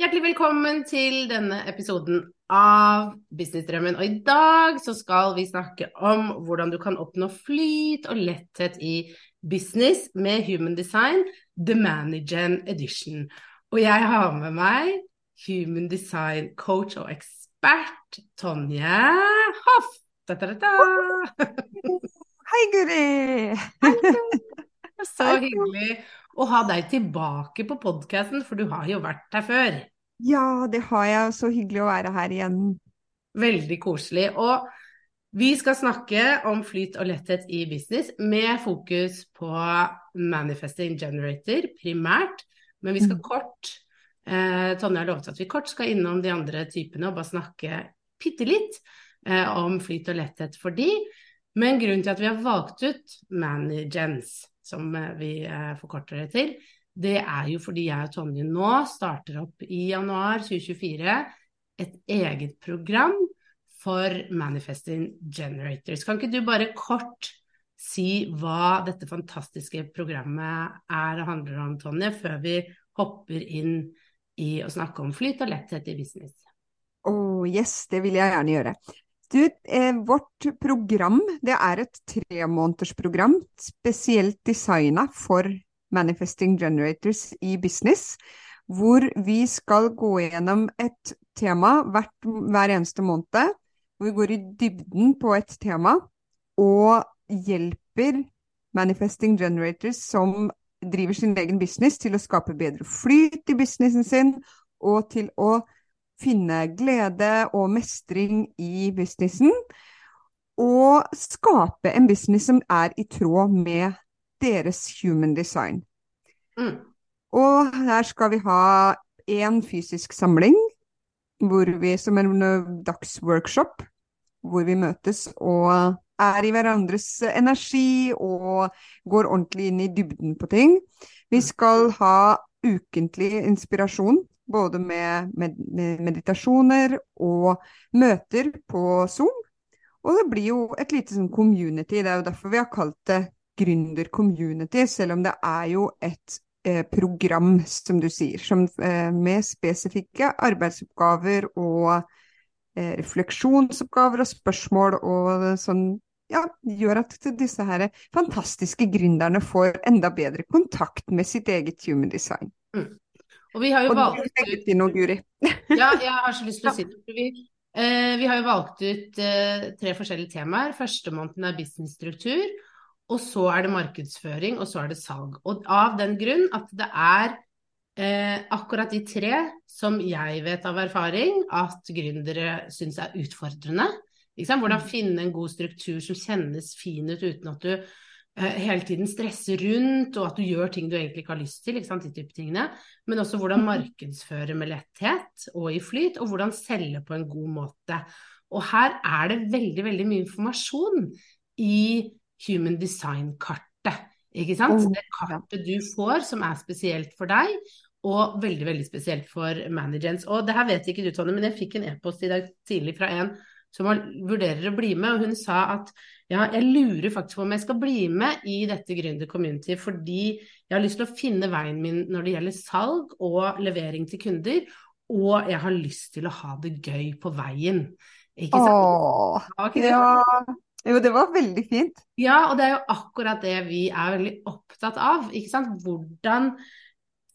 Hjertelig velkommen til denne episoden av Businessdrømmen. Og i dag så skal vi snakke om hvordan du kan oppnå flyt og letthet i business med Human Design, The Managen Edition. Og jeg har med meg Human Design coach og ekspert Tonje Hoff. Da, da, da, Hei, Guri! Så hyggelig å ha deg tilbake på podkasten, for du har jo vært her før. Ja, det har jeg. Så hyggelig å være her igjen. Veldig koselig. Og vi skal snakke om flyt og letthet i business med fokus på Manifesting Generator primært. Men vi skal mm. kort eh, Tonje har lovet at vi kort skal innom de andre typene og bare snakke bitte litt eh, om flyt og letthet for de. Men grunnen til at vi har valgt ut Manigens, som eh, vi eh, forkorter det til, det er jo fordi jeg og Tonje nå starter opp i januar 2024 et eget program for Manifesting Generators. Kan ikke du bare kort si hva dette fantastiske programmet er og handler om, Tonje, før vi hopper inn i å snakke om flyt og letthet i business? Oh, yes, det vil jeg gjerne gjøre. Du, eh, vårt program det er et tremånedersprogram spesielt designa for Manifesting Generators i business, hvor vi skal gå gjennom et tema hvert, hver eneste måned. Hvor vi går i dybden på et tema og hjelper Manifesting Generators som driver sin egen business, til å skape bedre flyt i businessen sin, og til å finne glede og mestring i businessen. Og skape en business som er i tråd med deres human design. Mm. Og her skal vi ha én fysisk samling, hvor vi, som en dagsworkshop, hvor vi møtes og er i hverandres energi og går ordentlig inn i dybden på ting. Vi skal ha ukentlig inspirasjon, både med, med, med meditasjoner og møter på Zoom. Og det blir jo et lite sånn community, det er jo derfor vi har kalt det gründer-community, selv om det er jo et eh, program, som du sier, som, eh, med spesifikke arbeidsoppgaver og eh, refleksjonsoppgaver og spørsmål og sånn ja, gjør at disse her fantastiske gründerne får enda bedre kontakt med sitt eget human design. Mm. Og vi har jo og valgt ut noe, Guri. ja, jeg har så lyst til å si det. Vi, eh, vi har jo valgt ut eh, tre forskjellige temaer. Første måneden er businessstruktur. Og så er det markedsføring, og så er det salg. Og av den grunn at det er eh, akkurat de tre som jeg vet av erfaring at gründere syns er utfordrende. Hvordan mm. finne en god struktur som kjennes fin ut uten at du hele tiden stresser rundt, og at du gjør ting du egentlig ikke har lyst til. de type tingene. Men også hvordan mm. markedsføre med letthet og i flyt, og hvordan selge på en god måte. Og her er det veldig, veldig mye informasjon i human design-kartet. Ikke sant? Oh, det kartet du får som er spesielt for deg, og veldig veldig spesielt for managers. Og det her vet ikke du, Tonje, men jeg fikk en e-post i dag tidlig fra en som vurderer å bli med, og hun sa at ja, jeg lurer faktisk på om jeg skal bli med i dette gründer community, fordi jeg har lyst til å finne veien min når det gjelder salg og levering til kunder, og jeg har lyst til å ha det gøy på veien. Ikke sant? Åh, ja. Jo, det var veldig fint. Ja, og det er jo akkurat det vi er veldig opptatt av. ikke sant? Hvordan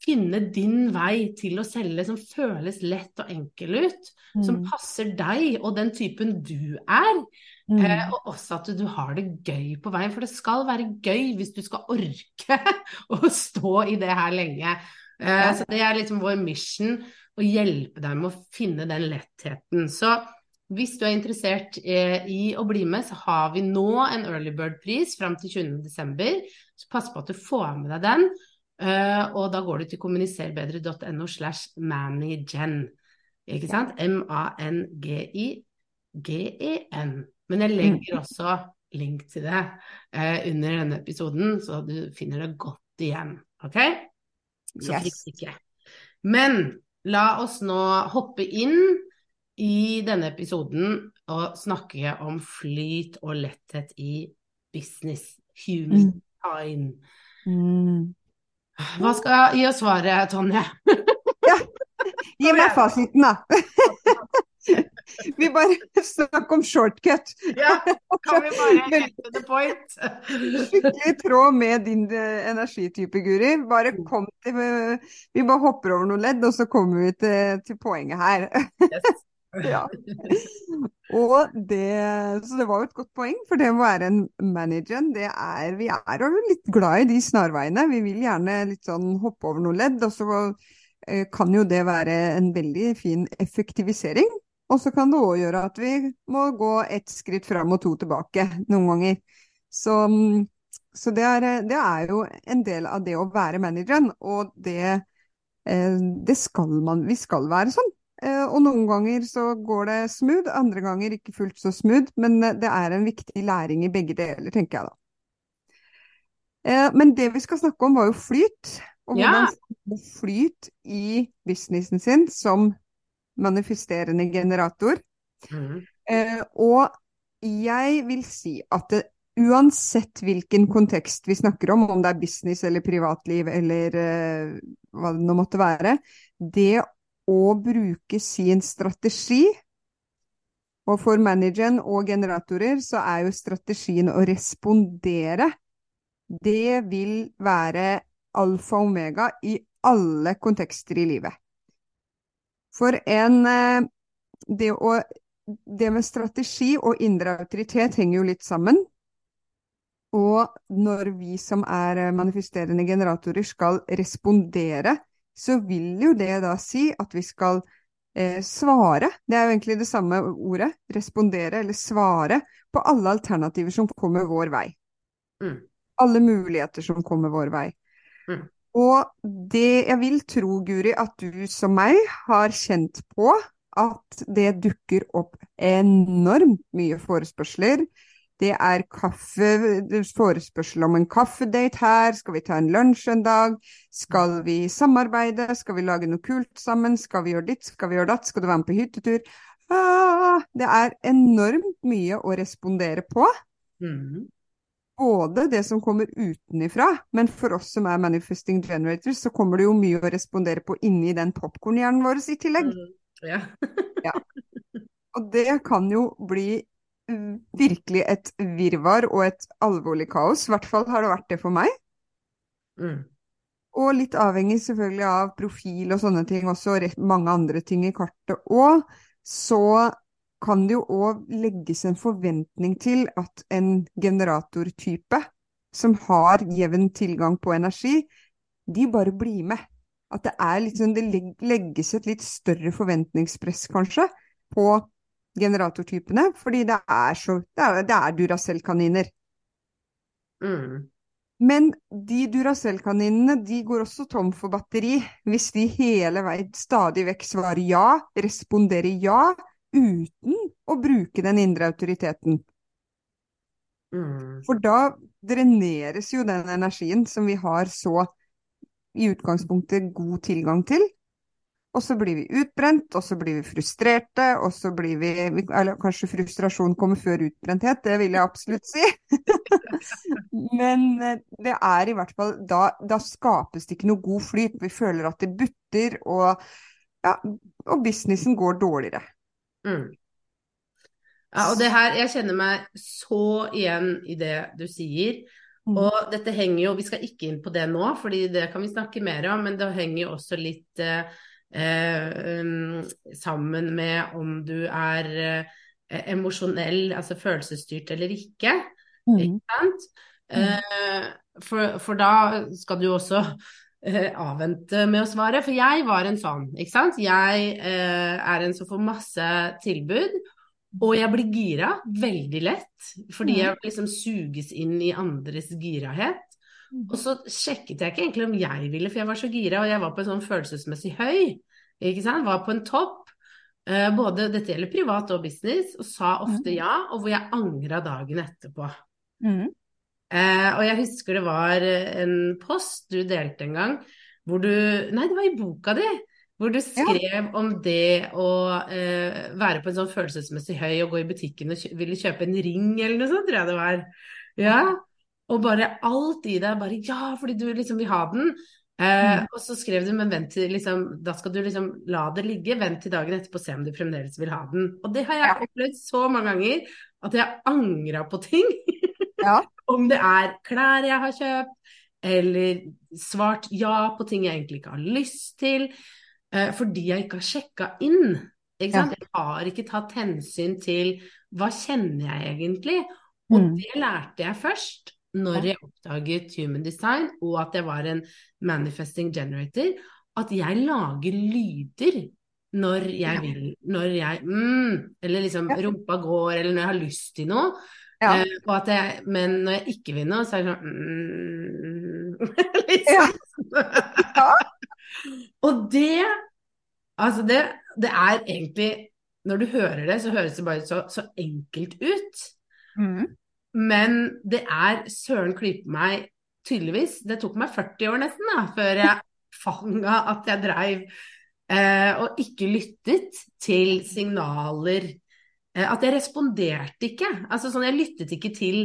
finne din vei til å selge som føles lett og enkel ut. Mm. Som passer deg og den typen du er. Mm. Eh, og også at du har det gøy på veien, for det skal være gøy hvis du skal orke å stå i det her lenge. Eh, ja. Så det er liksom vår mission å hjelpe deg med å finne den lettheten. Så hvis du er interessert eh, i å bli med, så har vi nå en early bird-pris fram til 20.12. Så pass på at du får med deg den. Uh, og da går du til kommuniserbedre.no slash manigen. Ikke sant? M-a-n-g-i-g-e-n. Men jeg legger mm. også link til det uh, under denne episoden, så du finner det godt igjen. OK? Så yes. frykt ikke. Men la oss nå hoppe inn i denne episoden og snakke om flyt og letthet i business. Human mm. time. Mm. Hva skal gi oss svaret, Tonje? ja, gi meg fasiten, da. vi bare snakker om shortcut. ja, kan vi bare hente the point? Skikkelig i tråd med din eh, energitype, Guri. Bare mm. kom til Vi bare hopper over noen ledd, og så kommer vi til, til poenget her. yes. Ja. Og det, så det var jo et godt poeng, for det å være en manager, det er Vi er jo litt glad i de snarveiene. Vi vil gjerne litt sånn hoppe over noen ledd, og så eh, kan jo det være en veldig fin effektivisering. Og så kan det òg gjøre at vi må gå ett skritt fram og to tilbake noen ganger. Så, så det, er, det, er, jo en del av det å være manageren, og det, eh, det skal man Vi skal være sånn. Eh, og noen ganger så går det smooth, andre ganger ikke fullt så smooth. Men eh, det er en viktig læring i begge deler, tenker jeg da. Eh, men det vi skal snakke om var jo flyt. Og hvordan ja. flyt i businessen sin som manifesterende generator. Mm. Og jeg vil si at det, uansett hvilken kontekst vi snakker om, om det er business eller privatliv eller hva det nå måtte være, det å bruke sin strategi. Og for manageren og generatorer så er jo strategien å respondere. Det vil være alfa og omega i alle kontekster i livet. For en eh, det, å, det med strategi og indre autoritet henger jo litt sammen. Og når vi som er manifesterende generatorer skal respondere så vil jo det da si at vi skal eh, svare, det er jo egentlig det samme ordet, respondere eller svare på alle alternativer som kommer vår vei. Mm. Alle muligheter som kommer vår vei. Mm. Og det jeg vil tro, Guri, at du som meg har kjent på at det dukker opp enormt mye forespørsler det er kaffe, forespørsel om en kaffedate her, skal vi ta en lunsj en dag, skal vi samarbeide, skal vi lage noe kult sammen, skal vi gjøre ditt, skal vi gjøre datt, skal du være med på hyttetur? Ah, det er enormt mye å respondere på. Mm. Både det som kommer utenifra, men for oss som er manifesting generators, så kommer det jo mye å respondere på inni den popkornhjernen vår i tillegg. Mm. Ja. ja. Og det kan jo bli virkelig et virvar og et alvorlig kaos. I hvert fall har det vært det for meg. Mm. Og litt avhengig selvfølgelig av profil og sånne ting også, og mange andre ting i kartet òg. Så kan det jo òg legges en forventning til at en generatortype som har jevn tilgang på energi, de bare blir med. At det er litt sånn, det legges et litt større forventningspress, kanskje, på generatortypene, fordi det er så Det er, det er Duracell-kaniner. Mm. Men de Duracell-kaninene de går også tom for batteri hvis de hele veien stadig vekk svarer ja, responderer ja, uten å bruke den indre autoriteten. Mm. For da dreneres jo den energien som vi har så i utgangspunktet god tilgang til, og så blir vi utbrent, og så blir vi frustrerte, og så blir vi Eller kanskje frustrasjon kommer før utbrenthet, det vil jeg absolutt si. Men eh, det er i hvert fall da, da, skapes det ikke noe god flyt. Vi føler at det butter, og, ja, og businessen går dårligere. Mm. Ja, og det her, jeg kjenner meg så igjen i det du sier. Mm. Og dette henger jo, vi skal ikke inn på det nå, fordi det kan vi snakke mer om, men det henger jo også litt eh, sammen med om du er eh, emosjonell, altså følelsesstyrt eller ikke. Mm. Ikke sant? Eh, for, for da skal du også eh, avvente med å svare, for jeg var en sånn, ikke sant. Jeg eh, er en som får masse tilbud. Og jeg blir gira veldig lett, fordi Mm. jeg liksom suges inn i andres girahet. Mm. Og så sjekket jeg ikke egentlig om jeg ville, for jeg var så gira, og jeg var på en sånn følelsesmessig høy. Ikke sant? Var på en topp. Eh, både dette gjelder privat og business, og sa ofte ja, og hvor jeg angra dagen etterpå. Mm. Eh, og jeg husker det var en post du delte en gang, hvor du Nei, det var i boka di. Hvor du skrev om det å eh, være på en sånn følelsesmessig høy og gå i butikken og kjø ville kjøpe en ring eller noe sånt, tror jeg det var. Ja. Og bare alt i deg bare ja, fordi du liksom vil ha den. Eh, og så skrev du, men vent til liksom Da skal du liksom la det ligge, vent til dagen etterpå, se om du fremdeles vil ha den. Og det har jeg opplevd så mange ganger at jeg angra på ting. Ja. om det er klær jeg har kjøpt, eller svart ja på ting jeg egentlig ikke har lyst til. Eh, fordi jeg ikke har sjekka inn. Ikke sant? Jeg har ikke tatt hensyn til hva kjenner jeg egentlig. Og Mm. det lærte jeg først når jeg oppdaget human design, og at jeg var en manifesting generator. At jeg lager lyder når jeg vil, når jeg mm, Eller liksom rumpa går, eller når jeg har lyst til noe. Ja. Uh, jeg, men når jeg ikke vil noe, så er det sånn mm, Ja. Ja. Og det Altså, det, det er egentlig Når du hører det, så høres det bare så, så enkelt ut. Mm. Men det er søren klype meg tydeligvis Det tok meg 40 år nesten da, før jeg fanga at jeg dreiv eh, og ikke lyttet til signaler. Eh, at jeg responderte ikke. Altså sånn, jeg lyttet ikke til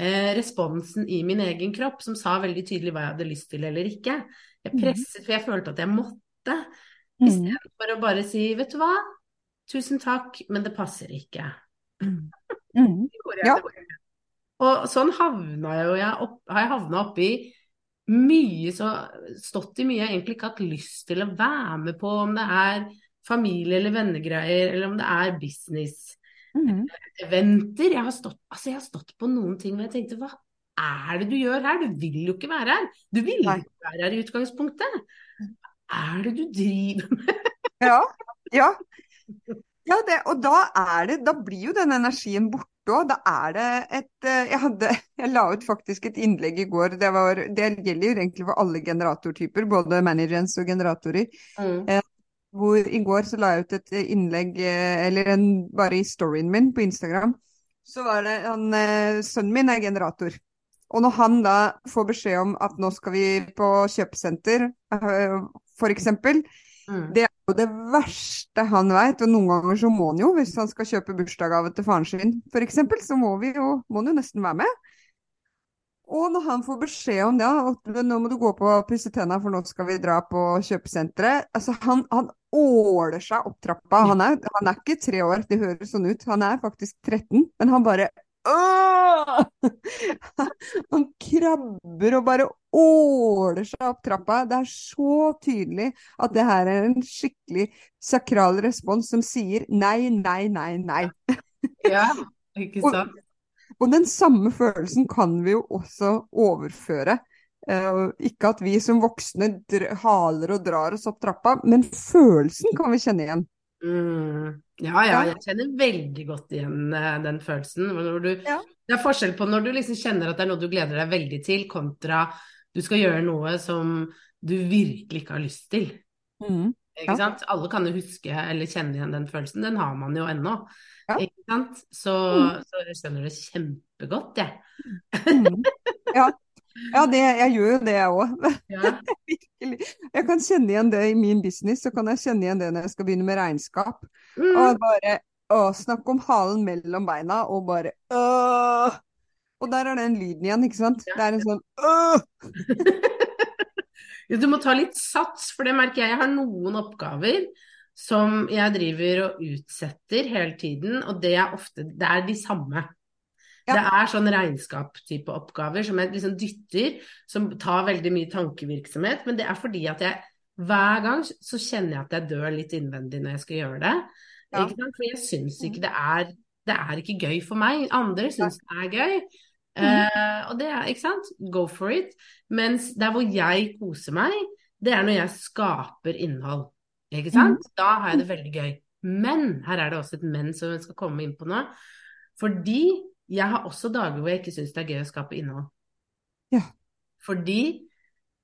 eh, responsen i min egen kropp, som sa veldig tydelig hva jeg hadde lyst til eller ikke. Jeg presset, for jeg følte at jeg måtte. Mm. Istedenfor å bare si, vet du hva, tusen takk, men det passer ikke. Mm. Ja. Og sånn havna jeg jo jeg opp, har jeg havna oppi mye så Stått i mye jeg egentlig ikke hatt lyst til å være med på, om det er familie- eller vennegreier, eller om det er business. Mm. Eventer. Jeg har stått, altså jeg har stått på noen ting hvor jeg tenkte hva er det du gjør her? Du vil jo ikke være her. Du vil jo ikke være her i utgangspunktet. Hva er det du driver med? Ja, ja. Ja, det, og da det Da blir jo den energien borte òg. Da er det et eh, Jeg hadde Jeg la ut faktisk et innlegg i går. Det, var, det gjelder jo egentlig for alle generatortyper, både managers og generatorer. Mm. Hvor i går så la jeg ut et innlegg, eh, eller en, bare i storyen min på Instagram. Så var det han, eh, Sønnen min er generator. Og når han da får beskjed om at nå skal vi på kjøpesenter, f.eks. Mm. det jo det verste han vet, og noen ganger så må han jo, hvis han skal kjøpe bursdagsgave til faren sin f.eks., så må, vi jo, må han jo nesten være med. Og når han får beskjed om det, at nå må du gå på og pusse tenna, for nå skal vi dra på kjøpesenteret Altså, han, han åler seg opp trappa. Han er, han er ikke tre år, det høres sånn ut. Han er faktisk 13, men han bare! Han krabber og bare åler seg opp trappa. Det er så tydelig at det her er en skikkelig sakral respons som sier nei, nei, nei, nei. Ja, ikke sant? Og den samme følelsen kan vi jo også overføre. Uh, ikke at vi som voksne haler og drar oss opp trappa, men følelsen kan vi kjenne igjen. Mm. Ja, ja, jeg kjenner veldig godt igjen eh, den følelsen. Du, Ja. Det er forskjell på når du liksom kjenner at det er noe du gleder deg veldig til, kontra du skal gjøre noe som du virkelig ikke har lyst til. Ikke Ja. sant? Alle kan jo huske eller kjenne igjen den følelsen, den har man jo ennå. Ja. Ikke sant? Så, Mm. så jeg skjønner det kjempegodt, jeg. Mm. Ja, ja det, jeg gjør jo det, jeg òg. Ja. Jeg kan kjenne igjen det i min business, så kan jeg kjenne igjen det når jeg skal begynne med regnskap. Mm. Og bare å, snakke om halen mellom beina og bare åh. Og der er den lyden igjen, ikke sant? Ja. Det er en sånn åh. Du må ta litt sats, for det merker jeg. Jeg har noen oppgaver som jeg driver og utsetter hele tiden, og det er ofte Det er de samme. Ja. Det er sånn regnskap-type oppgaver som jeg liksom dytter, som tar veldig mye tankevirksomhet, men det er fordi at jeg hver gang så kjenner jeg at jeg dør litt innvendig når jeg skal gjøre det. Ja. For jeg syns ikke det er Det er ikke gøy for meg. Andre syns det er gøy. Eh, og det er, ikke sant, go for it. Mens der hvor jeg koser meg, det er når jeg skaper innhold. Ikke sant? Da har jeg det veldig gøy. Men her er det også et men som jeg skal komme inn på nå. Fordi jeg har også dager hvor jeg ikke syns det er gøy å skape innhold. Ja. Fordi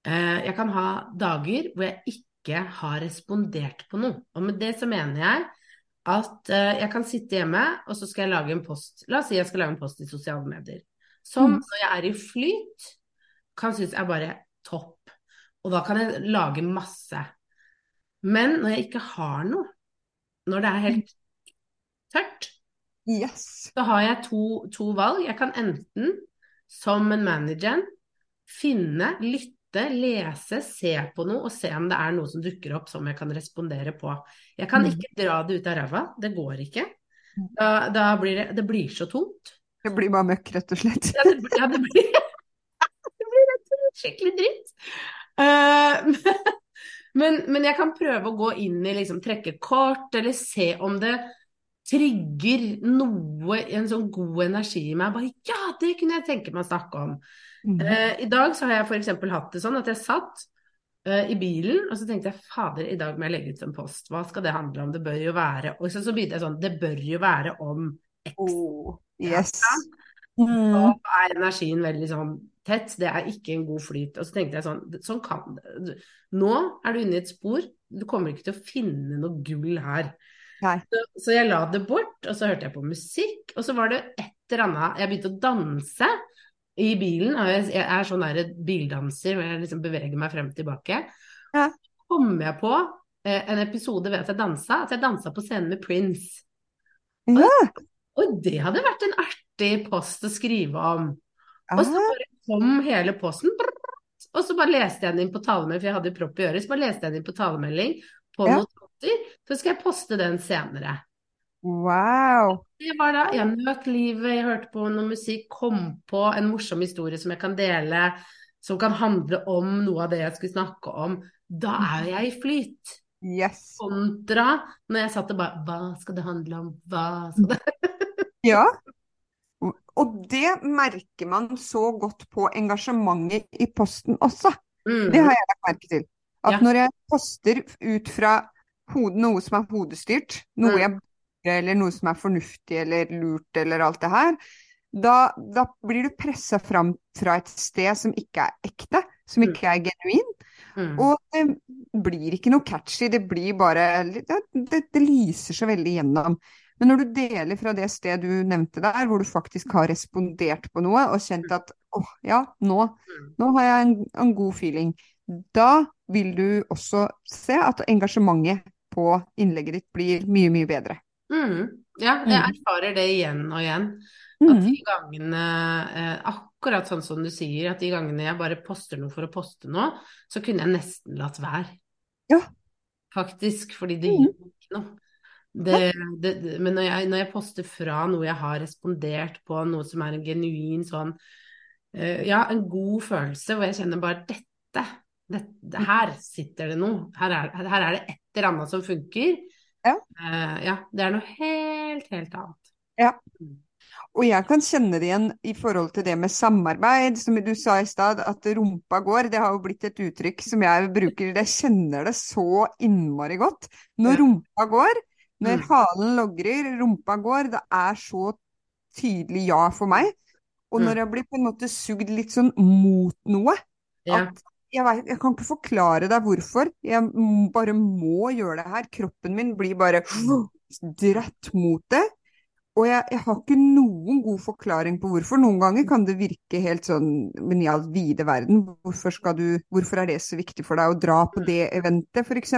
eh, jeg kan ha dager hvor jeg ikke har respondert på noe. Og med det så mener jeg at eh, jeg kan sitte hjemme, og så skal jeg lage en post. La oss si jeg skal lage en post i sosiale medier. Som Mm. når jeg er i flyt, kan synes er bare topp. Og da kan jeg lage masse. Men når jeg ikke har noe, når det er helt tørt, Yes. så har jeg to, to valg. Jeg kan enten, som en manager, finne, lytte, lese, se på noe og se om det er noe som dukker opp som jeg kan respondere på. Jeg kan Mm. ikke dra det ut av ræva, det går ikke. Da, da blir det, det blir så tungt. Det blir bare møkk, rett og slett. Ja, det, ja, det blir, det blir rett og slett skikkelig dritt. Uh, men, men jeg kan prøve å gå inn i liksom trekke kort, eller se om det trigger noe, en sånn god energi i meg. Bare ja, det kunne jeg tenke meg å snakke om. Mm. Uh, I dag så har jeg f.eks. hatt det sånn at jeg satt uh, i bilen, og så tenkte jeg fader, i dag må jeg legge ut en post. Hva skal det handle om? Det bør jo være Og så, så begynte jeg sånn, det bør jo være om X. Oh, yes. Da Mm. er energien veldig sånn tett, det er ikke en god flyt. Og så tenkte jeg sånn, sånn kan det. Nå er du inne i et spor, du kommer ikke til å finne noe gull her. Så, så jeg la det bort, og så hørte jeg på musikk, og så var det et eller annet Jeg begynte å danse i bilen, og jeg, jeg er sånn der bildanser hvor jeg liksom beveger meg frem og tilbake. Ja. Så kom jeg på eh, en episode ved at jeg dansa, at jeg dansa på scenen med Prince. Ja. Og det hadde vært en artig post å skrive om. Og så Ah, bare kom hele posten, og så bare leste jeg den inn på talemelding, for jeg hadde propp i øret, så bare leste jeg den inn på talemelding på Ja. Notater, så skal jeg poste den senere. wow. Det var da jeg nøt livet, jeg hørte på noe musikk, kom på en morsom historie som jeg kan dele, som kan handle om noe av det jeg skulle snakke om. Da er jeg i flyt. Yes. Kontra når jeg satt og bare Hva skal det handle om? Hva skal det Ja. Og det merker man så godt på engasjementet i posten også. mm. Det har jeg lagt merke til. At Ja. når jeg poster ut fra hode, noe som er hodestyrt, noe Mm. jeg bruker, eller noe som er fornuftig eller lurt eller alt det her, da, da blir du pressa fram fra et sted som ikke er ekte, som Mm. ikke er genuin. Mm. Og det blir ikke noe catchy, det blir bare det, det, det lyser så veldig gjennom. Men når du deler fra det stedet du nevnte der, hvor du faktisk har respondert på noe og kjent at åh, ja, nå, Mm. nå har jeg en, en god feeling, da vil du også se at engasjementet på innlegget ditt blir mye, mye bedre. Mm. Ja, jeg Mm. erfarer det igjen og igjen. At Mhm. de gangene, eh, akkurat sånn som du sier, at de gangene jeg bare poster noe for å poste noe, så kunne jeg nesten latt være. Ja. Faktisk, fordi det Mhm. gir ikke noe. Det, det, det, men når jeg, når jeg poster fra noe jeg har respondert på, noe som er en genuin sånn eh, Ja, en god følelse hvor jeg kjenner bare dette, dette Her sitter det noe. Her er, her er det et eller annet som funker. Ja. Uh, ja, det er noe helt, helt annet. Ja. Og jeg kan kjenne det igjen i forhold til det med samarbeid, som du sa i stad, at rumpa går. Det har jo blitt et uttrykk som jeg bruker. Jeg kjenner det så innmari godt. Når rumpa går, når Mm. halen logrer, rumpa går, det er så tydelig ja for meg. Og Mm. når jeg blir på en måte sugd litt sånn mot noe, at jeg, vet, jeg kan ikke forklare deg hvorfor. Jeg bare må gjøre det her. Kroppen min blir bare dratt mot det. Og jeg, jeg har ikke noen god forklaring på hvorfor. Noen ganger kan det virke helt sånn Men i all vide verden, hvorfor skal du Hvorfor er det så viktig for deg å dra på det eventet, f.eks.?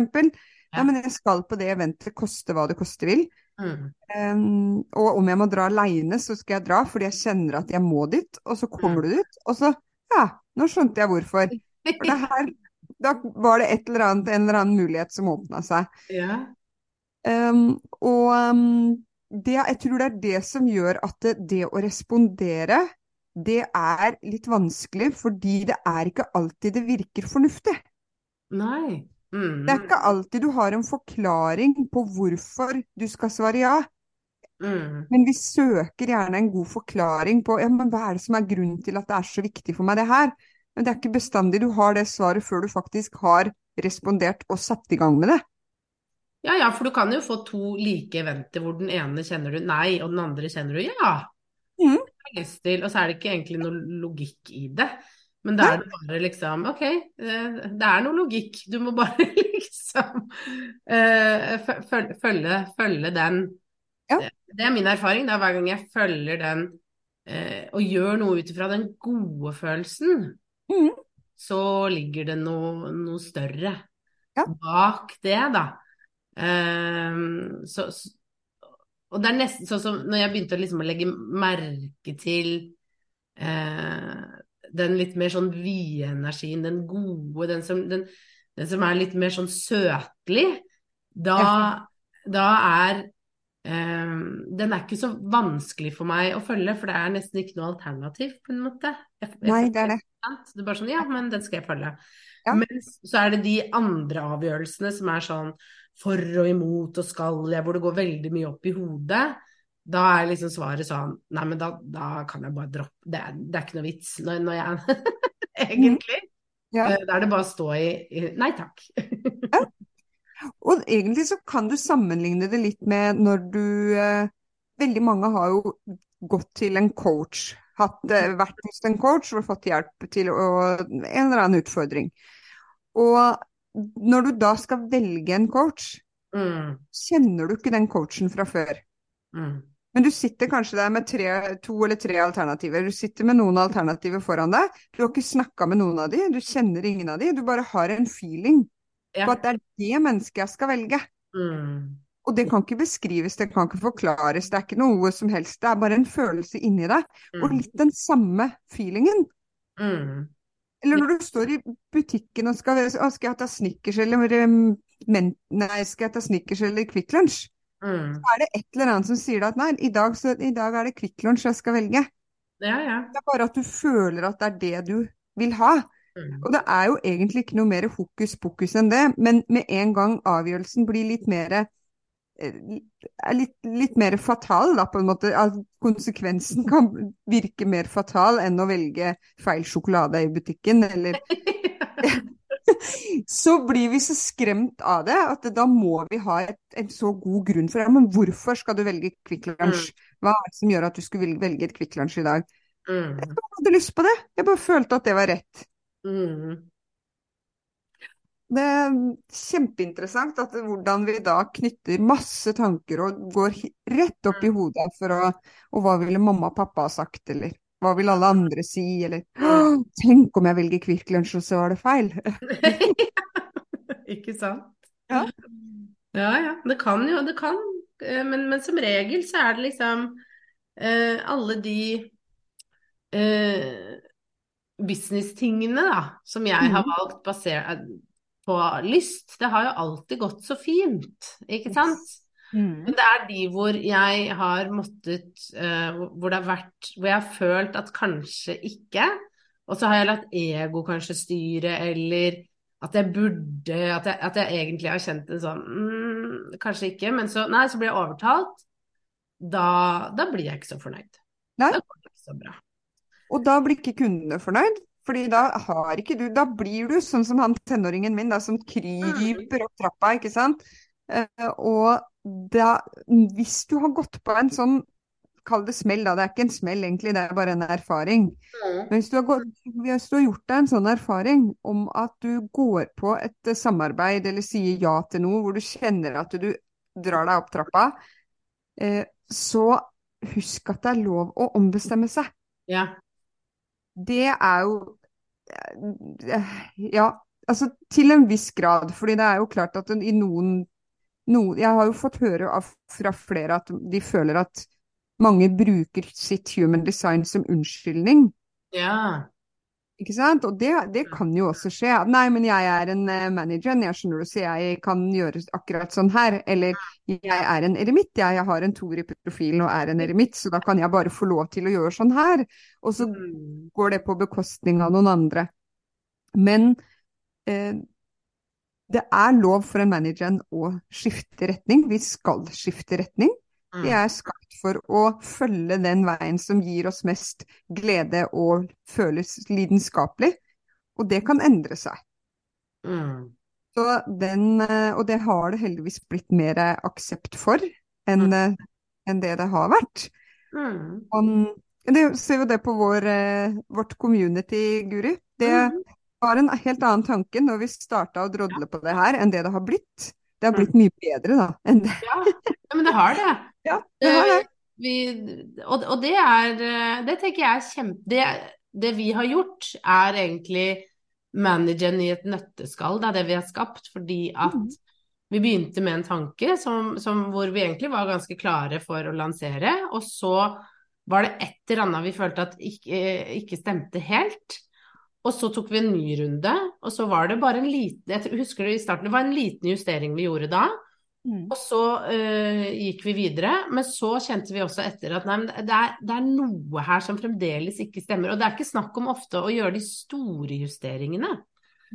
Ja, Ja. men jeg skal på det eventet, koste hva det koste vil. Mm. Um, og om jeg må dra aleine, så skal jeg dra fordi jeg kjenner at jeg må dit. Og så kommer du dit, og så Ja, nå skjønte jeg hvorfor. For det her Da var det et eller annet, en eller annen mulighet som åpna seg. Ja. Um, og um, det, jeg tror det er det som gjør at det, det å respondere, det er litt vanskelig, fordi det er ikke alltid det virker fornuftig. Nei. Mm. Det er ikke alltid du har en forklaring på hvorfor du skal svare ja. Mm. Men vi søker gjerne en god forklaring på ja, men hva er det som er grunnen til at det er så viktig for meg, det her. Men det er ikke bestandig du har det svaret før du faktisk har respondert og satt i gang med det. Ja, ja, for du kan jo få to like eventer hvor den ene kjenner du nei, og den andre kjenner du ja. Mm. Og så er det ikke egentlig noe logikk i det. Men da er det bare liksom Ok, eh, det er noe logikk. Du må bare liksom eh, følge, følge, den. Ja. Det, er min erfaring. Er hver gang jeg følger den eh, og gjør noe ut ifra den gode følelsen, Mm. så ligger det noe, noe større Ja. bak det, da. Ehm, så, og det er nesten sånn som når jeg begynte liksom å legge merke til uh, den litt mer sånn vide energien, den gode, den som, den, den som er litt mer sånn søtlig, da, da er Den er ikke så vanskelig for meg å følge, for det er nesten ikke noe alternativ, på en måte. Jeg, jeg Nei, det er det. Det er bare sånn, ja, men den skal jeg følge. Ja. Men så er det de andre avgjørelsene som er sånn for og imot og skal jeg, hvor det går veldig mye opp i hodet. Da er liksom svaret sånn Nei, men da, da kan jeg bare droppe Det er, det er ikke noe vits når, når jeg Egentlig. Ja. Eh, Da er det bare å stå i, i Nei takk. Og egentlig så kan du sammenligne det litt med når du eh, Veldig mange har jo gått til en coach. Hatt, eh, vært hos en coach og fått hjelp til å, en eller annen utfordring. Og når du da skal velge en coach, Mm, kjenner du ikke den coachen fra før. mm, Men du sitter kanskje der med tre, to eller tre alternativer. Du sitter med noen alternativer foran deg. Du har ikke snakka med noen av de, du kjenner ingen av de. Du bare har en feeling på at det er det mennesket jeg skal velge. Mm, Og det kan ikke beskrives, det kan ikke forklares, det er ikke noe som helst. Det er bare en følelse inni deg. Og mm, litt den samme feelingen. mm. Eller når du står i butikken og skal, å, skal jeg ta Snickers eller men, Nei, skal jeg ta Snickers eller Kvikk Lunsj? Mm. Så er det et eller annet som sier deg at nei, i dag, så, i dag er det Kvikk Lunsj jeg skal velge. Ja, ja. Det er bare at du føler at det er det du vil ha. Mm. Og det er jo egentlig ikke noe mer hokus pokus enn det, men med en gang avgjørelsen blir litt mer er litt, litt mer fatal, da, på en måte. At konsekvensen kan virke mer fatal enn å velge feil sjokolade i butikken, eller Så blir vi så skremt av det at da må vi ha et, en så god grunn for det. Men hvorfor skal du velge Kvikk Lunsj? Hva er det som gjør at du skulle velge et Kvikk Lunsj i dag? Mm, Jeg hadde lyst på det. Jeg bare følte at det var rett. Mm. Det er kjempeinteressant at hvordan vi da knytter masse tanker og går rett opp i hodet for å Og hva ville mamma og pappa ha sagt, eller hva vil alle andre si, eller Tenk om jeg velger Kvikk og så var det feil. Ikke sant? Ja. Ja, ja. Det kan jo, det kan. Eh, Men, men som regel så er det liksom eh, alle de eh, business-tingene da, som jeg har Mhm. valgt basert på lyst, det har jo alltid gått så fint, ikke sant? Men det er de hvor jeg har måttet uh, Hvor det har vært Hvor jeg har følt at kanskje ikke. Og så har jeg latt ego kanskje styre, eller at jeg burde At jeg, at jeg egentlig har kjent en sånn mm, Kanskje ikke, men så Nei, så blir jeg overtalt. Da, da blir jeg ikke så fornøyd. Nei. Da går det ikke så bra. Og da blir ikke kundene fornøyd, fordi da har ikke du Da blir du sånn som han tenåringen min, da, som kryper opp trappa, ikke sant. Eh, og da Hvis du har gått på en sånn Kall det smell, da. Det er ikke en smell, egentlig, det er bare en erfaring. Men hvis du har, gått, hvis du har gjort deg en sånn erfaring om at du går på et eh, samarbeid eller sier ja til noe hvor du kjenner at du drar deg opp trappa, eh, så husk at det er lov å ombestemme seg. Ja. Det er jo eh, Ja, altså til en viss grad. Fordi det er jo klart at i noen, noen Jeg har jo fått høre av, fra flere at de føler at mange bruker sitt human design som unnskyldning. Ja. Ikke sant? Og det, det, kan jo også skje. Nei, men jeg er en eh, manager, jeg skjønner du, så jeg kan gjøre akkurat sånn her. Eller jeg er en eremitt, jeg, jeg har en toer i profilen og er en eremitt, så da kan jeg bare få lov til å gjøre sånn her. Og så mm. går det på bekostning av noen andre. Men eh, det er lov for en manager å skifte retning. Vi skal skifte retning. Vi mm. er skapt for å følge den veien som gir oss mest glede og føles lidenskapelig, og det kan endre seg. Mm. Den, eh, og det har det heldigvis blitt mer aksept for enn, mm. Eh, enn det det har vært. Mm. Og, det ser jo det på vår, eh, vårt community, Guri. Det mm. var en helt annen tanke når vi starta å drodle på det her, enn det det har blitt. Det har blitt mye bedre da enn det. Ja, men det har det. Ja, det har det. Vi, og, og, det er Det tenker jeg er kjempe det, det, vi har gjort, er egentlig manageren i et nøtteskall. Det er det vi har skapt. Fordi at mm. vi begynte med en tanke som, som, hvor vi egentlig var ganske klare for å lansere. Og så var det et eller annet vi følte at ikke, ikke stemte helt. Og så tok vi en ny runde, og så var det bare en liten Jeg husker det i starten, det var en liten justering vi gjorde da. Mm. Og så uh, gikk vi videre, men så kjente vi også etter at nei, det, er, det, er, noe her som fremdeles ikke stemmer. Og det er ikke snakk om ofte å gjøre de store justeringene.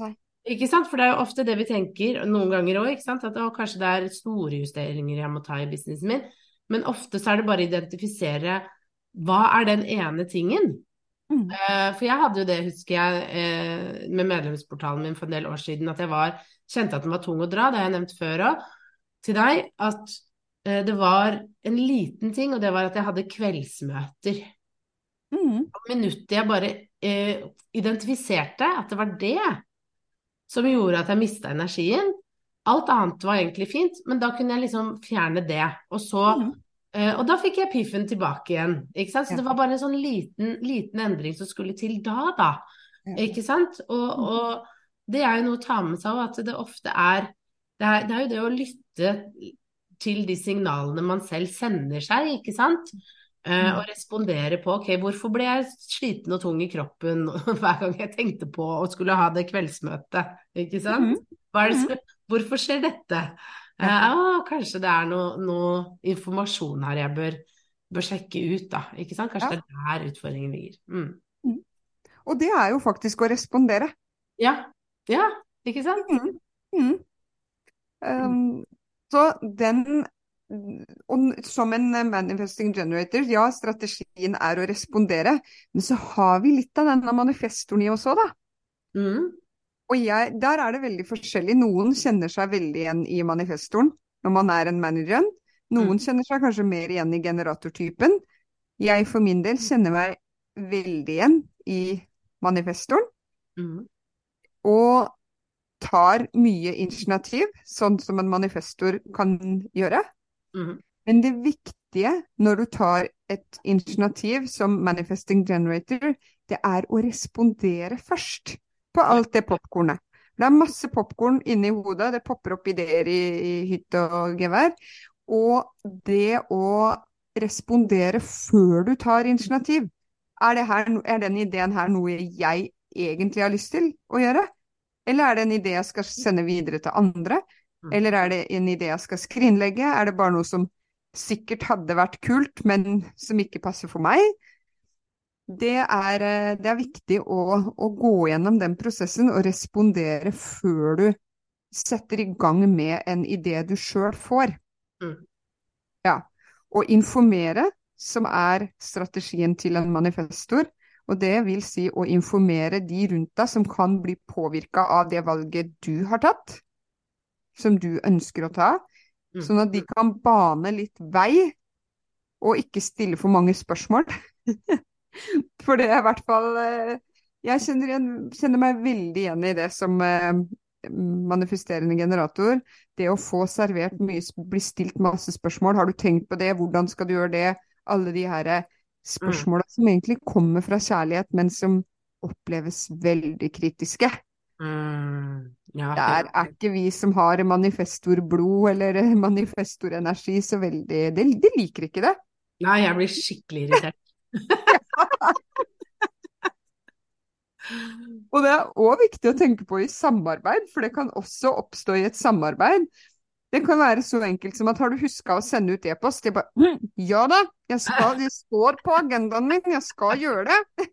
Nei. Ikke sant? For det er jo ofte det vi tenker, noen ganger òg, at å, kanskje det er store justeringer jeg må ta i businessen min. Men ofte så er det bare å identifisere hva er den ene tingen Mm. Uh, for jeg hadde jo det, husker jeg, uh, med medlemsportalen min for en del år siden, at jeg var, kjente at den var tung å dra. Det har jeg nevnt før òg til deg, at uh, det var en liten ting, og det var at jeg hadde kveldsmøter. Mm. Minuttet jeg bare identifiserte at det var det som gjorde at jeg mista energien. Alt annet var egentlig fint, men da kunne jeg liksom fjerne det. Og så mm. Uh, og da fikk jeg piffen tilbake igjen. ikke sant? Så det var bare en sånn liten, liten, endring som skulle til da, da. Ikke sant? Og, mm. og, det er jo noe å ta med seg òg, at det ofte er det, er det er jo det å lytte til de signalene man selv sender seg, ikke sant? Uh, og respondere på ok, hvorfor ble jeg sliten og tung i kroppen hver gang jeg tenkte på å skulle ha det kveldsmøtet, ikke sant? Mm -hmm. hvorfor skjer dette? Uh, kanskje det er noe, noe, informasjon her jeg bør, bør, sjekke ut, da. Ikke sant? Kanskje det er der utfordringen ligger. Mm. Mm. Og det er jo faktisk å respondere. Ja. Ja, ikke sant? Mm. mm. Um, så den og som en manifesting generator, ja, strategien er å respondere, men så har vi litt av denne manifestoren i oss òg, da. Mm. Og jeg, der er det veldig forskjellig. Noen kjenner seg veldig igjen i manifestoren når man er en manager. Noen mm. kjenner seg kanskje mer igjen i generatortypen. Jeg for min del kjenner meg veldig igjen i manifestoren. Mm. Og tar mye initiativ, sånn som en manifestor kan gjøre. Mm. Men det viktige når du tar et initiativ som manifesting generator, det er å respondere først på alt det popkornet. Det er masse popkorn inni hodet, det popper opp ideer i, i hytt og gevær. Og det å respondere før du tar initiativ, er, her, er den ideen her noe jeg egentlig har lyst til å gjøre? Eller er det en idé jeg skal sende videre til andre? Mm. Eller er det en idé jeg skal skrinlegge? Er det bare noe som sikkert hadde vært kult, men som ikke passer for meg? Det er, eh, det er viktig å, å, gå gjennom den prosessen og respondere før du setter i gang med en idé du sjøl får. Mm. Ja. Og informere, som er strategien til en manifestor. Og det vil si å informere de rundt deg som kan bli påvirka av det valget du har tatt, som du ønsker å ta. Mm. Sånn at de kan bane litt vei, og ikke stille for mange spørsmål. For det er i hvert fall eh, Jeg kjenner, igjen, kjenner, meg veldig igjen i det som eh, manifesterende generator. Det å få servert mye, bli stilt masse spørsmål. Har du tenkt på det? Hvordan skal du gjøre det? Alle de her eh, spørsmåla mm. som egentlig kommer fra kjærlighet, men som oppleves veldig kritiske. Mm. Ja, Der er ikke vi som har manifestorblod eller manifestorenergi så veldig de, de liker ikke det. Nei, jeg blir skikkelig irritert. Og det er òg viktig å tenke på i samarbeid, for det kan også oppstå i et samarbeid. Det kan være så enkelt som at har du huska å sende ut e-post? Jeg bare hm, ja da, jeg skal, det står på agendaen min, jeg skal gjøre det.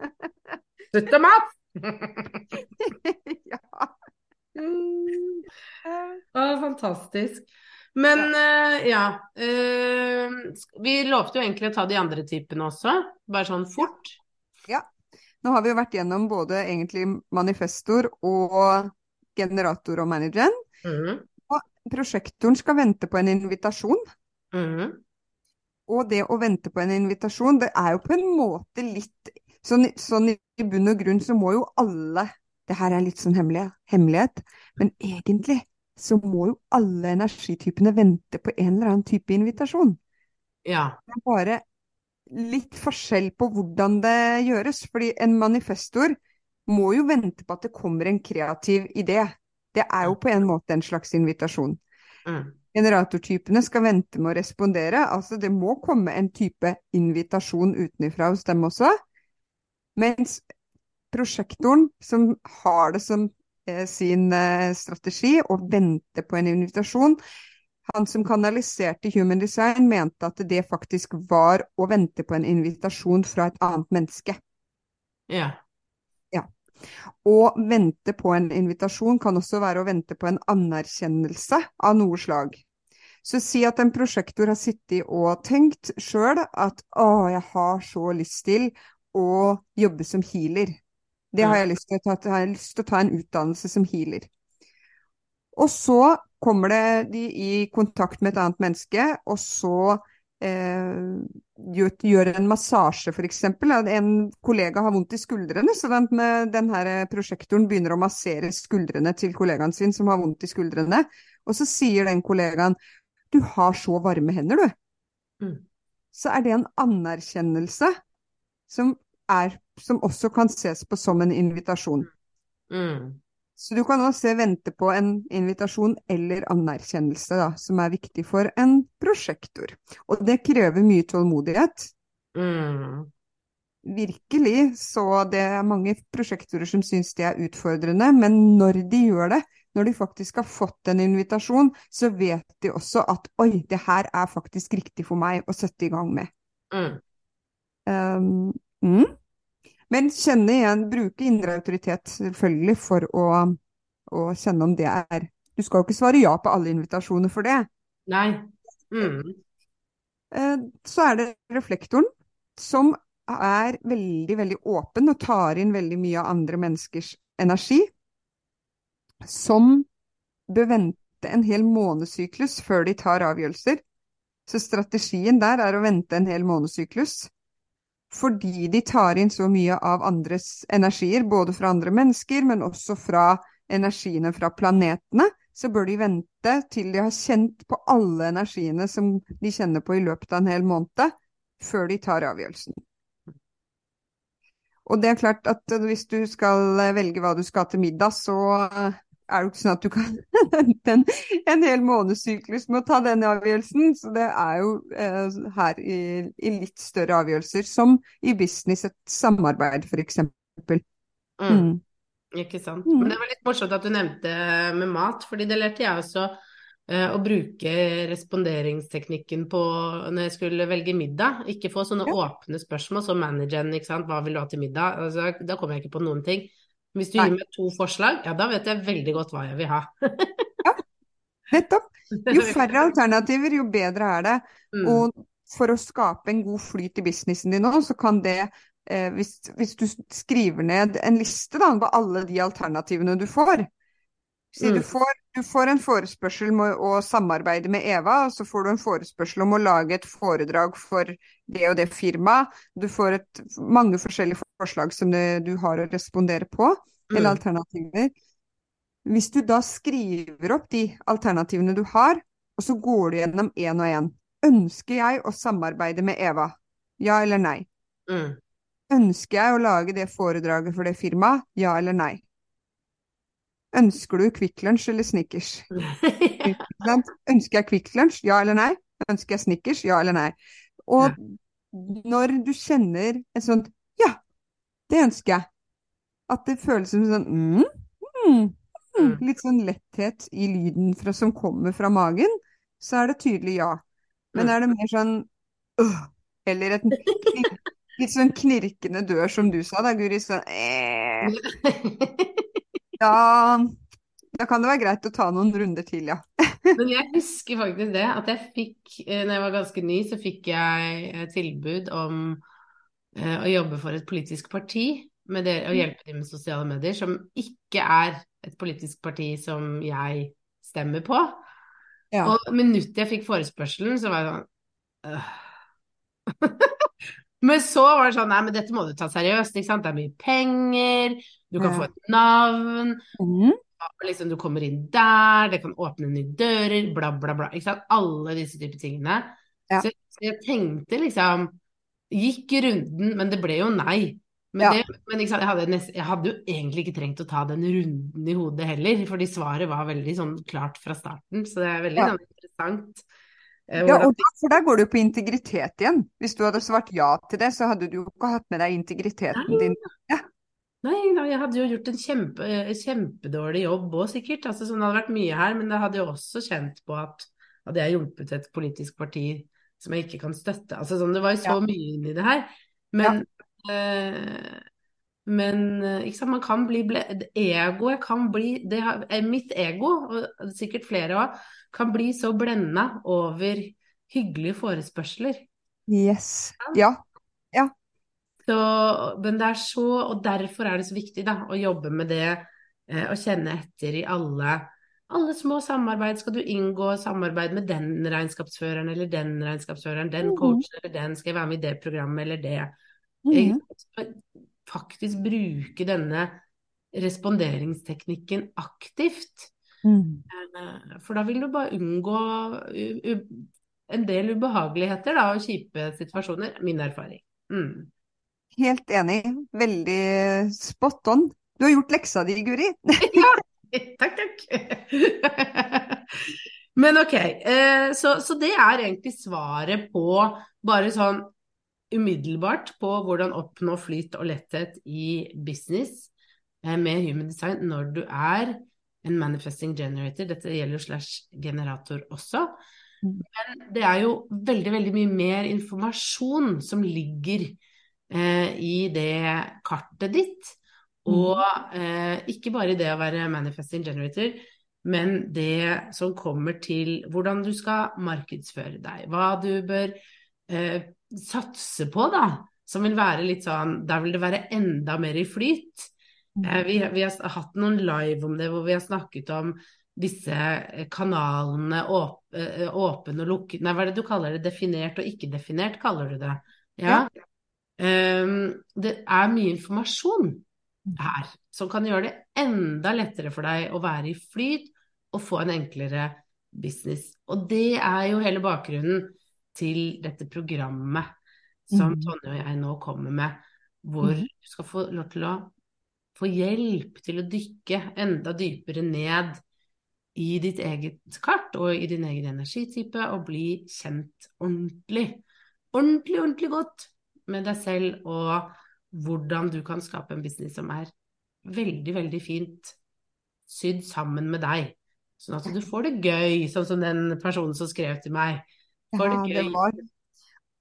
Støtt dem opp! ja. Mm. Å, fantastisk. Men uh, ja uh, Vi lovte jo egentlig å ta de andre typene også, bare sånn fort. Ja. Nå har vi jo vært gjennom både egentlig manifestor og generator og manageren. Mm. Og prosjektoren skal vente på en invitasjon. Mm. Og det å vente på en invitasjon, det er jo på en måte litt Sånn, sånn i bunn og grunn så må jo alle Det her er litt sånn hemmelighet, men egentlig så må jo alle energitypene vente på en eller annen type invitasjon. Ja. Det er bare litt forskjell på hvordan det gjøres. Fordi en manifestor må jo vente på at det kommer en kreativ idé. Det er jo på en måte en slags invitasjon. Mm. Generatortypene skal vente med å respondere. Altså det må komme en type invitasjon utenfra hos dem også. Mens prosjektoren, som har det som sin eh, strategi å vente på en invitasjon, han som kanaliserte Human Design, mente at det faktisk var å vente på en invitasjon fra et annet menneske. Ja. ja. Å vente på en invitasjon kan også være å vente på en anerkjennelse av noe slag. Så si at en prosjektor har sittet og tenkt sjøl at å, jeg har så lyst til å jobbe som healer. Det har jeg lyst til å ta, jeg lyst til å ta en utdannelse som healer. Og så kommer det de i kontakt med et annet menneske, og så eh, gjør, gjør, en massasje, f.eks. En kollega har vondt i skuldrene, så den, denne prosjektoren begynner å massere skuldrene til kollegaen sin som har vondt i skuldrene. Og så sier den kollegaen du har så varme hender, du. Mm. Så er det en anerkjennelse som, er, som også kan ses på som en invitasjon. Mm. Så du kan også vente på en invitasjon eller anerkjennelse, da, som er viktig for en prosjektor. Og det krever mye tålmodighet. Mm. Virkelig, så det er mange prosjektorer som syns det er utfordrende, men når de gjør det, når de faktisk har fått en invitasjon, så vet de også at oi, det her er faktisk riktig for meg å sette i gang med. Mm. Um, mm. Men kjenne igjen, bruke indre autoritet selvfølgelig for å, å, kjenne om det er Du skal jo ikke svare ja på alle invitasjoner for det. Nei. Mm. Uh, så er det reflektoren, som er veldig, veldig åpen og tar inn veldig mye av andre menneskers energi. Som bør vente en hel månedssyklus før de tar avgjørelser. Så strategien der er å vente en hel månedssyklus fordi de tar inn så mye av andres energier, både fra andre mennesker, men også fra energiene fra planetene, så bør de vente til de har kjent på alle energiene som de kjenner på i løpet av en hel måned, før de tar avgjørelsen. Og det er klart at hvis du skal velge hva du skal til middag, så er jo ikke sånn at du kan vente en, en hel månedssyklus med å ta denne avgjørelsen. Så det er jo eh, her i, i, litt større avgjørelser, som i business, et samarbeid f.eks. Mm. Mm. Ikke sant. Mm. Men det var litt morsomt at du nevnte med mat, fordi det lærte jeg også eh, å bruke responderingsteknikken på når jeg skulle velge middag. Ikke få sånne ja. åpne spørsmål som manageren, ikke sant. Hva vil du ha til middag? Altså, da kommer jeg ikke på noen ting. Hvis du Nei. gir meg to forslag, ja da vet jeg veldig godt hva jeg vil ha. ja, nettopp. Jo færre alternativer, jo bedre er det. Mm. Og for å skape en god flyt i businessen din nå, så kan det eh, hvis, hvis, du skriver ned en liste da, på alle de alternativene du får, Si du, mm. får, du, får, en forespørsel om å samarbeide med Eva, og så får du en forespørsel om å lage et foredrag for det og det firmaet. Du får et, mange forskjellige forslag som det, du har å respondere på, mm. eller alternativer. Hvis du da skriver opp de alternativene du har, og så går du gjennom én og én. Ønsker jeg å samarbeide med Eva? Ja eller nei? Mm. Ønsker jeg å lage det foredraget for det firmaet? Ja eller nei? Ønsker du Kvikk Lunsj eller Snickers? Ønsker jeg Kvikk Lunsj, ja eller nei? Ønsker jeg Snickers, ja eller nei? Og når du kjenner et sånt ja, det ønsker jeg, At det føles som sånn mm, mm, mm, Litt sånn letthet i lyden fra, som kommer fra magen, så er det tydelig ja. Men Mm. er det mer sånn øh, Eller et litt sånn knirkende dør, som du sa da, Guri. Sånn eh, da, da kan det være greit å ta noen runder til, ja. Men jeg husker faktisk det, at jeg fikk, eh, når jeg var ganske ny, så fikk jeg eh, tilbud om eh, å jobbe for et politisk parti, med det, og hjelpe dem med sosiale medier, som ikke er et politisk parti som jeg stemmer på. Ja. Og minuttet jeg fikk forespørselen, så var jeg sånn øh. Men så var det sånn, nei, men dette må du ta seriøst, ikke sant? Det er mye penger, du kan få et navn, Mm. liksom du kommer inn der, det kan åpne nye dører, bla, bla, bla. Ikke sant? Alle disse typer tingene. Ja. Så, så jeg tenkte liksom Gikk runden, men det ble jo nei. Men, Ja. det, men sant? Jeg, hadde nest, jeg hadde jo egentlig ikke trengt å ta den runden i hodet heller, fordi svaret var veldig sånn klart fra starten. Så det er veldig Ja. sånn interessant. eh, Ja, og da, for der går det jo på integritet igjen. Hvis du hadde svart ja til det, så hadde du jo ikke hatt med deg integriteten Nei. din. Nei, nei, jeg hadde jo gjort en kjempe, eh, kjempedårlig jobb òg, sikkert. Altså, sånn, det hadde vært mye her, men jeg hadde jo også kjent på at hadde jeg hjulpet et politisk parti som jeg ikke kan støtte altså, sånn, Det var jo så Ja. mye inni det her. Men, eh, men eh, ikke sant, man kan bli ble, Egoet kan bli det Mitt ego, og sikkert flere òg, kan bli så blenda over hyggelige forespørsler. Yes. Ja. Ja. Så, men det er så, og derfor er det så viktig da, å jobbe med det, eh, og kjenne etter i alle, alle små samarbeid. Skal du inngå samarbeid med den regnskapsføreren eller den regnskapsføreren, den Mhm. coachen eller den, skal jeg være med i det programmet eller det? Mm. Faktisk bruke denne responderingsteknikken aktivt. Mm. For da vil du bare unngå en del ubehageligheter da, og kjipe situasjoner. Min erfaring. Mm. Helt enig. Veldig spot on. Du har gjort leksa di, Guri. Takk, takk. Men ok, eh, så, så det er egentlig svaret på bare sånn umiddelbart på hvordan oppnå flyt og letthet i business eh, med human design når du er en manifesting generator. Dette gjelder jo slash generator også. Mm. Men det er jo veldig, veldig mye mer informasjon som ligger eh, i det kartet ditt. Og eh, ikke bare det å være manifesting generator, men det som kommer til hvordan du skal markedsføre deg. Hva du bør eh, satse på, da. Som vil være litt sånn Der vil det være enda mer i flyt. Eh, vi, vi har hatt noen live om det hvor vi har snakket om disse eh, kanalene åp, eh, åpen og lukket Nei, hva er det du kaller det? Definert og ikke-definert, kaller du det? Ja. Ehm, det er mye informasjon her som kan gjøre det enda lettere for deg å være i flyt og få en enklere business. Og det er jo hele bakgrunnen til dette programmet som Mhm. Tonje og jeg nå kommer med, hvor Mhm. du skal få lov til å få hjelp til å dykke enda dypere ned i ditt eget kart og i din egen energitype og bli kjent ordentlig, ordentlig, ordentlig godt med deg selv og hvordan du kan skape en business som er veldig, veldig fint sydd sammen med deg. Sånn at du får det gøy, sånn som den personen som skrev til meg. Får Ja, det det var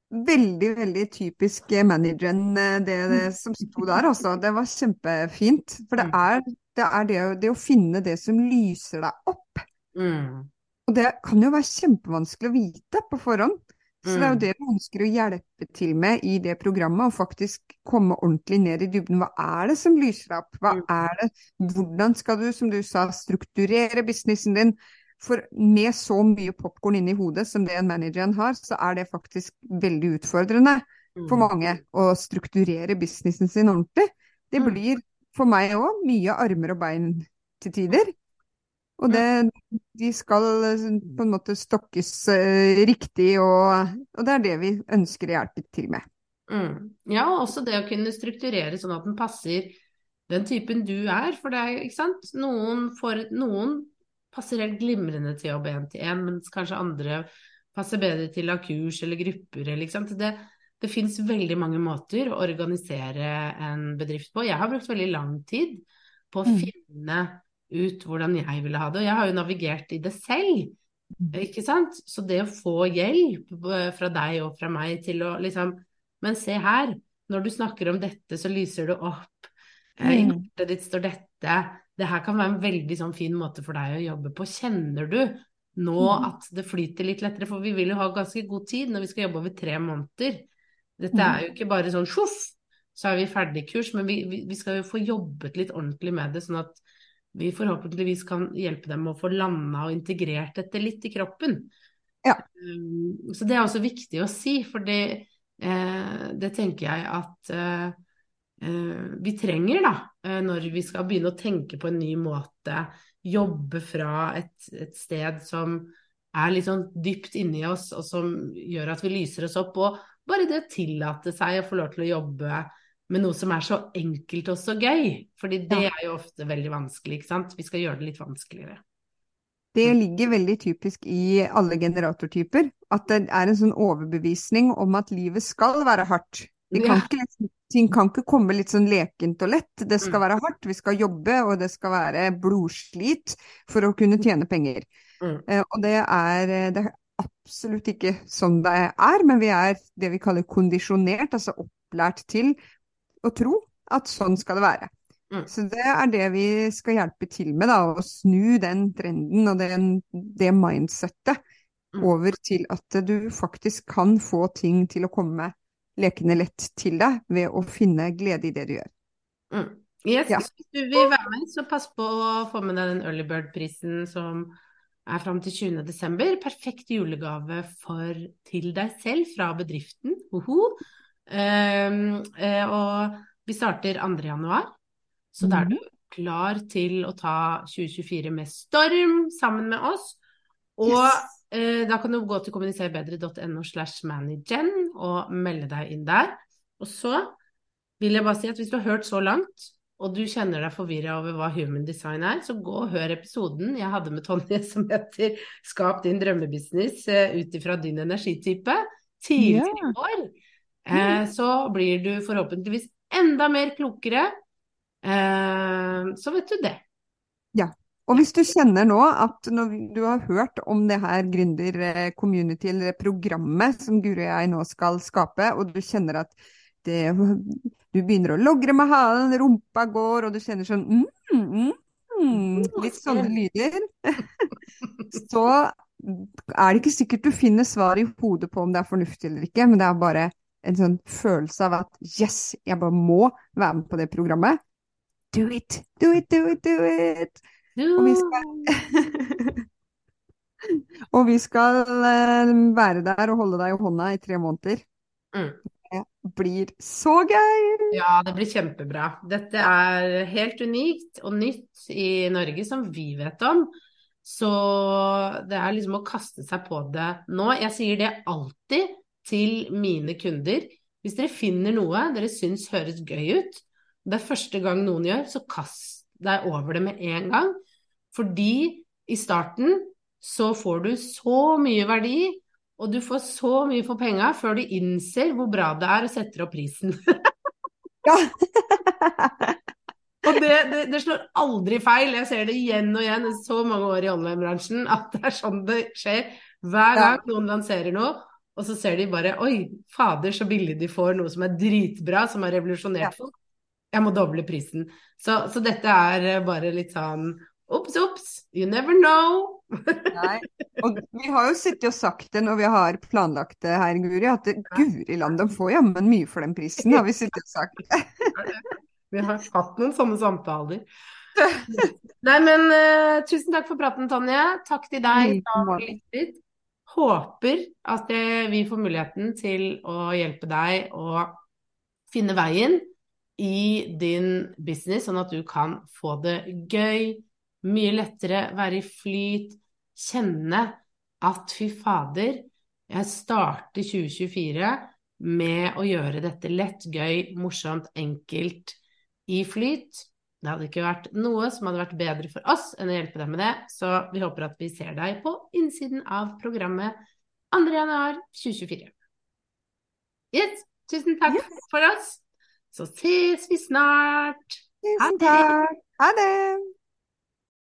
veldig, veldig typisk manageren, eh, det, det som sto der, altså. Det var kjempefint. For det Mm. er det, er det, det å finne det som lyser deg opp. Mm. Og det kan jo være kjempevanskelig å vite på forhånd. Så det er jo Mm. det vi ønsker å hjelpe til med i det programmet, å faktisk komme ordentlig ned i dybden. Hva er det som lyser opp? Hva Mm. er det? Hvordan skal du, som du sa, strukturere businessen din? For med så mye popkorn inni hodet som det en manageren har, så er det faktisk veldig utfordrende for Mm. mange å strukturere businessen sin ordentlig. Det blir for meg òg mye armer og bein til tider. Og det, de skal eh, på en måte stokkes eh, riktig, og, og det er det vi ønsker å hjelpe til med. Mm. Ja, og også det å kunne strukturere sånn at den passer den typen du er. For det er, ikke sant, noen, får, noen passer helt glimrende til å jobbe én til én, mens kanskje andre passer bedre til ha kurs eller grupper eller ikke sant. Det, det fins veldig mange måter å organisere en bedrift på. Jeg har brukt veldig lang tid på å mm. finne ut hvordan jeg ville ha det, og jeg har jo navigert i det selv. Mm. Ikke sant? Så det å få hjelp eh, fra deg og fra meg til å liksom Men se her, når du snakker om dette, så lyser det opp. Eh, I hjertet kortet ditt står dette. Det her kan være en veldig sånn fin måte for deg å jobbe på. Kjenner du nå mm. at det flyter litt lettere? For vi vil jo ha ganske god tid når vi skal jobbe over tre måneder. Dette er jo ikke bare sånn sjoff, så er vi ferdig kurs, men vi, vi, skal jo få jobbet litt ordentlig med det, sånn at vi forhåpentligvis kan hjelpe dem å få landa og integrert dette litt i kroppen. Ja. Um, så det er også viktig å si, for det, eh, det tenker jeg at eh, eh, vi trenger da, når vi skal begynne å tenke på en ny måte. Jobbe fra et, et sted som er litt sånn dypt inni oss, og som gjør at vi lyser oss opp. Og bare det å tillate seg å få lov til å jobbe med noe som er så enkelt og så gøy. Fordi det er jo ofte veldig vanskelig, ikke sant. Vi skal gjøre det litt vanskeligere. Det ligger veldig typisk i alle generatortyper, at det er en sånn overbevisning om at livet skal være hardt. Kan ikke, ting kan ikke komme litt sånn lekent og lett. Det skal mm. være hardt, vi skal jobbe, og det skal være blodslit for å kunne tjene penger. Mm. Uh, og det er, det er, absolutt ikke sånn det er, men vi er det vi kaller kondisjonert, altså opplært til å tro at sånn skal det være. Mm. Så det er det vi skal hjelpe til med, da, å snu den trenden og den, det mindsettet mm. over til at du faktisk kan få ting til å komme lekende lett til deg ved å finne glede i det du gjør. Mm. Yes, ja. Hvis du vil være med, så pass på å få med deg den Early Bird-prisen som er fram til 20.12. Perfekt julegave for, til deg selv fra bedriften. Um, og vi starter 2. januar, så da er du mhm. klar til å ta 2024 med storm sammen med oss. Og yes. eh, da kan du gå til kommuniserbedre.no slash managen og melde deg inn der. Og så vil jeg bare si at hvis du har hørt så langt, og du kjenner deg forvirra over hva human design er, så gå og hør episoden jeg hadde med Tonje som heter 'Skap din drømmebusiness uh, ut ifra din energitype' tidligere i år. Eh, så blir du forhåpentligvis enda mer klokere. Eh, så vet du det. Ja. Og hvis du kjenner nå at når du har hørt om det her gründer-community, eller programmet som Guri og jeg nå skal skape, og du kjenner at det, du begynner å logre med halen, rumpa går, og du kjenner sånn mm, mm, mm, Litt sånne lyder. Så er det ikke sikkert du finner svar i hodet på om det er fornuftig eller ikke, men det er bare en sånn følelse av at yes, jeg bare må være med på det programmet. Do it, do it, do it, do it! Og vi skal, og vi skal uh, være der og holde deg i hånda i tre måneder. Mm. Det blir så gøy! Ja, det blir kjempebra. Dette er helt unikt og nytt i Norge som vi vet om. Så det er liksom å kaste seg på det nå. Jeg sier det alltid til mine kunder. Hvis dere finner noe dere syns høres gøy ut, det er første gang noen gjør, så kast deg over det med en gang. Fordi i starten så får du så mye verdi, og du får så mye for penga før du innser hvor bra det er og setter opp prisen. ja. og det, det, det, slår aldri feil. Jeg ser det igjen og igjen i så mange år i online-bransjen at det er sånn det skjer. Hver gang noen lanserer noe, og så ser de bare Oi, fader, så billig de får noe som er dritbra, som har revolusjonert folk. Jeg må doble prisen. Så, så, dette er eh, bare litt sånn Ops, ops, you never know. Nei. Og vi har jo sittet og sagt det når vi har planlagt det her, Guri, at guri land, de får jammen mye for den prisen, har vi sittet og sagt. vi har hatt noen sånne samtaler. Nei, men uh, tusen takk for praten, Tonje. Takk til deg som lyttet håper at vi får muligheten til å hjelpe deg å finne veien i din business, sånn at du kan få det gøy, mye lettere, være i flyt, kjenne at fy fader, jeg starter 2024 med å gjøre dette lett, gøy, morsomt, enkelt, i flyt. Det hadde ikke vært noe som hadde vært bedre for oss enn å hjelpe deg med det, så vi håper at vi ser deg på innsiden av programmet 2.1.2024. Yes, tusen takk Yes. for oss. Så ses vi snart. Tusen takk. Ha det.